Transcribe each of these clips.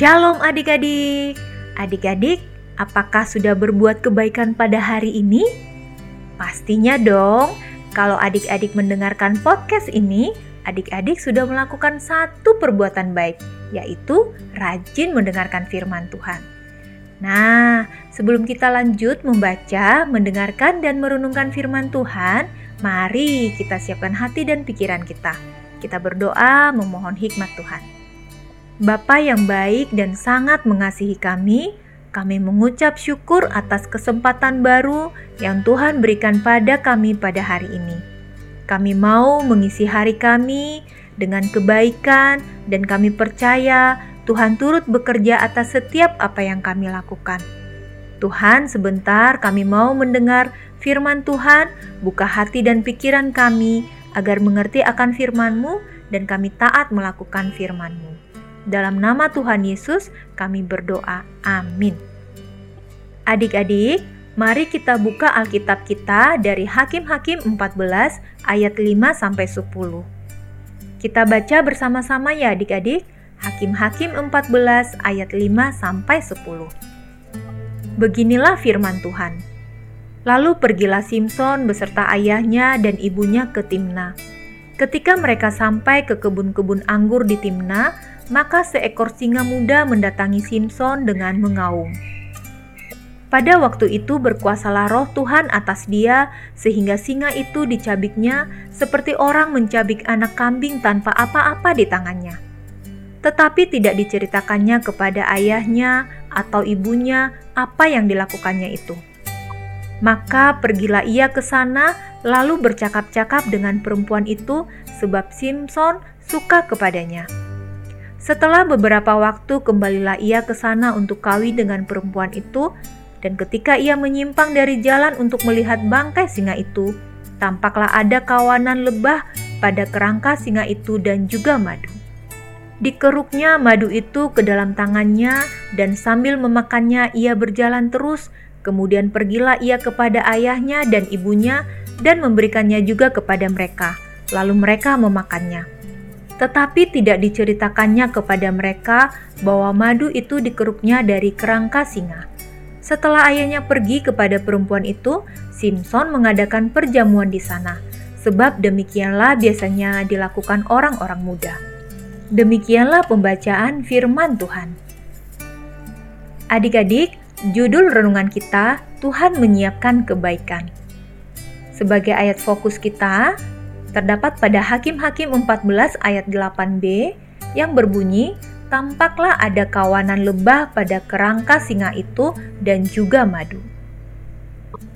Shalom adik-adik. Adik-adik, apakah sudah berbuat kebaikan pada hari ini? Pastinya dong. Kalau adik-adik mendengarkan podcast ini, adik-adik sudah melakukan satu perbuatan baik, yaitu rajin mendengarkan firman Tuhan. Nah, sebelum kita lanjut membaca, mendengarkan, dan merenungkan firman Tuhan, mari kita siapkan hati dan pikiran kita. Kita berdoa memohon hikmat Tuhan. Bapa yang baik dan sangat mengasihi kami, kami mengucap syukur atas kesempatan baru yang Tuhan berikan pada kami pada hari ini. Kami mau mengisi hari kami dengan kebaikan, dan kami percaya Tuhan turut bekerja atas setiap apa yang kami lakukan. Tuhan, sebentar kami mau mendengar firman Tuhan, buka hati dan pikiran kami agar mengerti akan firman-Mu dan kami taat melakukan firman-Mu. Dalam nama Tuhan Yesus, kami berdoa. Amin. Adik-adik, mari kita buka Alkitab kita dari Hakim-Hakim 14 ayat 5 sampai 10. Kita baca bersama-sama ya adik-adik. Hakim-Hakim 14 ayat 5 sampai 10. Beginilah firman Tuhan. Lalu pergilah Simpson beserta ayahnya dan ibunya ke Timna. Ketika mereka sampai ke kebun-kebun anggur di Timna, maka seekor singa muda mendatangi Simpson dengan mengaum. Pada waktu itu berkuasalah roh Tuhan atas dia sehingga singa itu dicabiknya seperti orang mencabik anak kambing tanpa apa-apa di tangannya. Tetapi tidak diceritakannya kepada ayahnya atau ibunya apa yang dilakukannya itu. Maka pergilah ia ke sana lalu bercakap-cakap dengan perempuan itu sebab Simpson suka kepadanya. Setelah beberapa waktu kembalilah ia ke sana untuk kawin dengan perempuan itu dan ketika ia menyimpang dari jalan untuk melihat bangkai singa itu, tampaklah ada kawanan lebah pada kerangka singa itu dan juga madu. Dikeruknya madu itu ke dalam tangannya dan sambil memakannya ia berjalan terus, kemudian pergilah ia kepada ayahnya dan ibunya dan memberikannya juga kepada mereka, lalu mereka memakannya tetapi tidak diceritakannya kepada mereka bahwa madu itu dikeruknya dari kerangka singa. Setelah ayahnya pergi kepada perempuan itu, Simpson mengadakan perjamuan di sana, sebab demikianlah biasanya dilakukan orang-orang muda. Demikianlah pembacaan firman Tuhan. Adik-adik, judul renungan kita Tuhan menyiapkan kebaikan. Sebagai ayat fokus kita, terdapat pada Hakim-Hakim 14 ayat 8b yang berbunyi, Tampaklah ada kawanan lebah pada kerangka singa itu dan juga madu.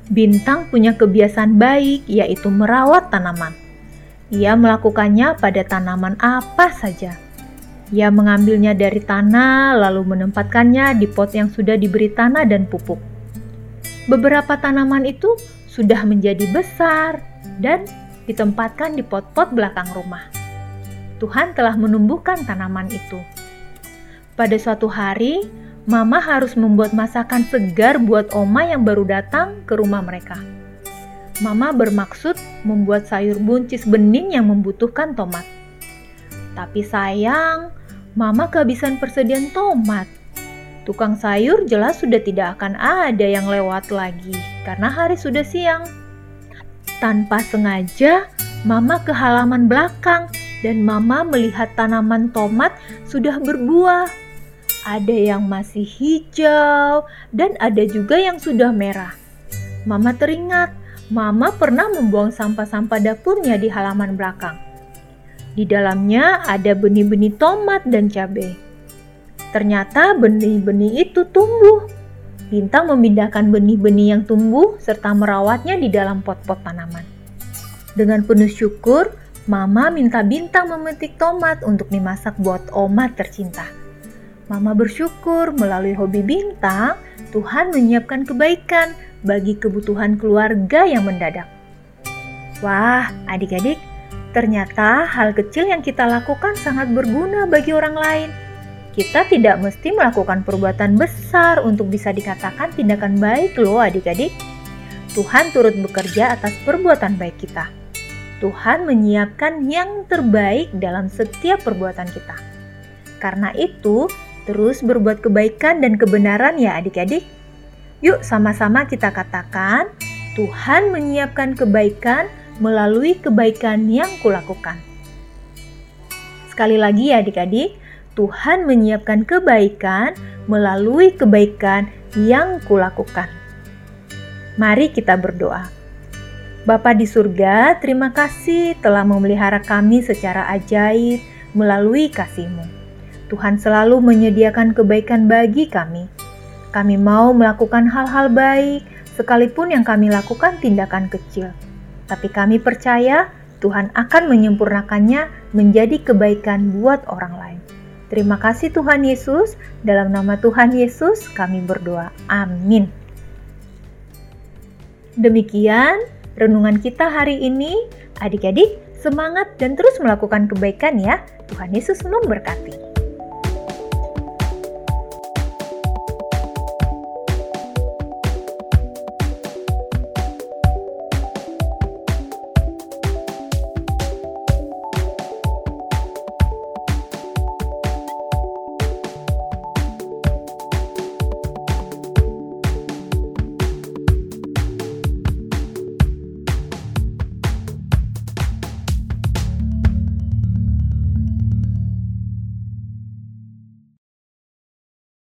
Bintang punya kebiasaan baik, yaitu merawat tanaman. Ia melakukannya pada tanaman apa saja. Ia mengambilnya dari tanah, lalu menempatkannya di pot yang sudah diberi tanah dan pupuk. Beberapa tanaman itu sudah menjadi besar dan ditempatkan di pot-pot belakang rumah. Tuhan telah menumbuhkan tanaman itu. Pada suatu hari, Mama harus membuat masakan segar buat Oma yang baru datang ke rumah mereka. Mama bermaksud membuat sayur buncis bening yang membutuhkan tomat. Tapi sayang, Mama kehabisan persediaan tomat. Tukang sayur jelas sudah tidak akan ada yang lewat lagi karena hari sudah siang. Tanpa sengaja, Mama ke halaman belakang dan Mama melihat tanaman tomat sudah berbuah. Ada yang masih hijau dan ada juga yang sudah merah. Mama teringat, Mama pernah membuang sampah-sampah dapurnya di halaman belakang. Di dalamnya ada benih-benih tomat dan cabai. Ternyata benih-benih itu tumbuh Bintang memindahkan benih-benih yang tumbuh serta merawatnya di dalam pot-pot tanaman. Dengan penuh syukur, Mama minta Bintang memetik tomat untuk dimasak buat Oma tercinta. Mama bersyukur melalui hobi Bintang, Tuhan menyiapkan kebaikan bagi kebutuhan keluarga yang mendadak. Wah, adik-adik, ternyata hal kecil yang kita lakukan sangat berguna bagi orang lain kita tidak mesti melakukan perbuatan besar untuk bisa dikatakan tindakan baik loh adik-adik. Tuhan turut bekerja atas perbuatan baik kita. Tuhan menyiapkan yang terbaik dalam setiap perbuatan kita. Karena itu, terus berbuat kebaikan dan kebenaran ya adik-adik. Yuk sama-sama kita katakan, Tuhan menyiapkan kebaikan melalui kebaikan yang kulakukan. Sekali lagi ya adik-adik, Tuhan menyiapkan kebaikan melalui kebaikan yang kulakukan. Mari kita berdoa. Bapa di surga, terima kasih telah memelihara kami secara ajaib melalui kasih-Mu. Tuhan selalu menyediakan kebaikan bagi kami. Kami mau melakukan hal-hal baik, sekalipun yang kami lakukan tindakan kecil. Tapi kami percaya Tuhan akan menyempurnakannya menjadi kebaikan buat orang lain. Terima kasih Tuhan Yesus, dalam nama Tuhan Yesus kami berdoa. Amin. Demikian renungan kita hari ini. Adik-adik, semangat dan terus melakukan kebaikan ya. Tuhan Yesus memberkati.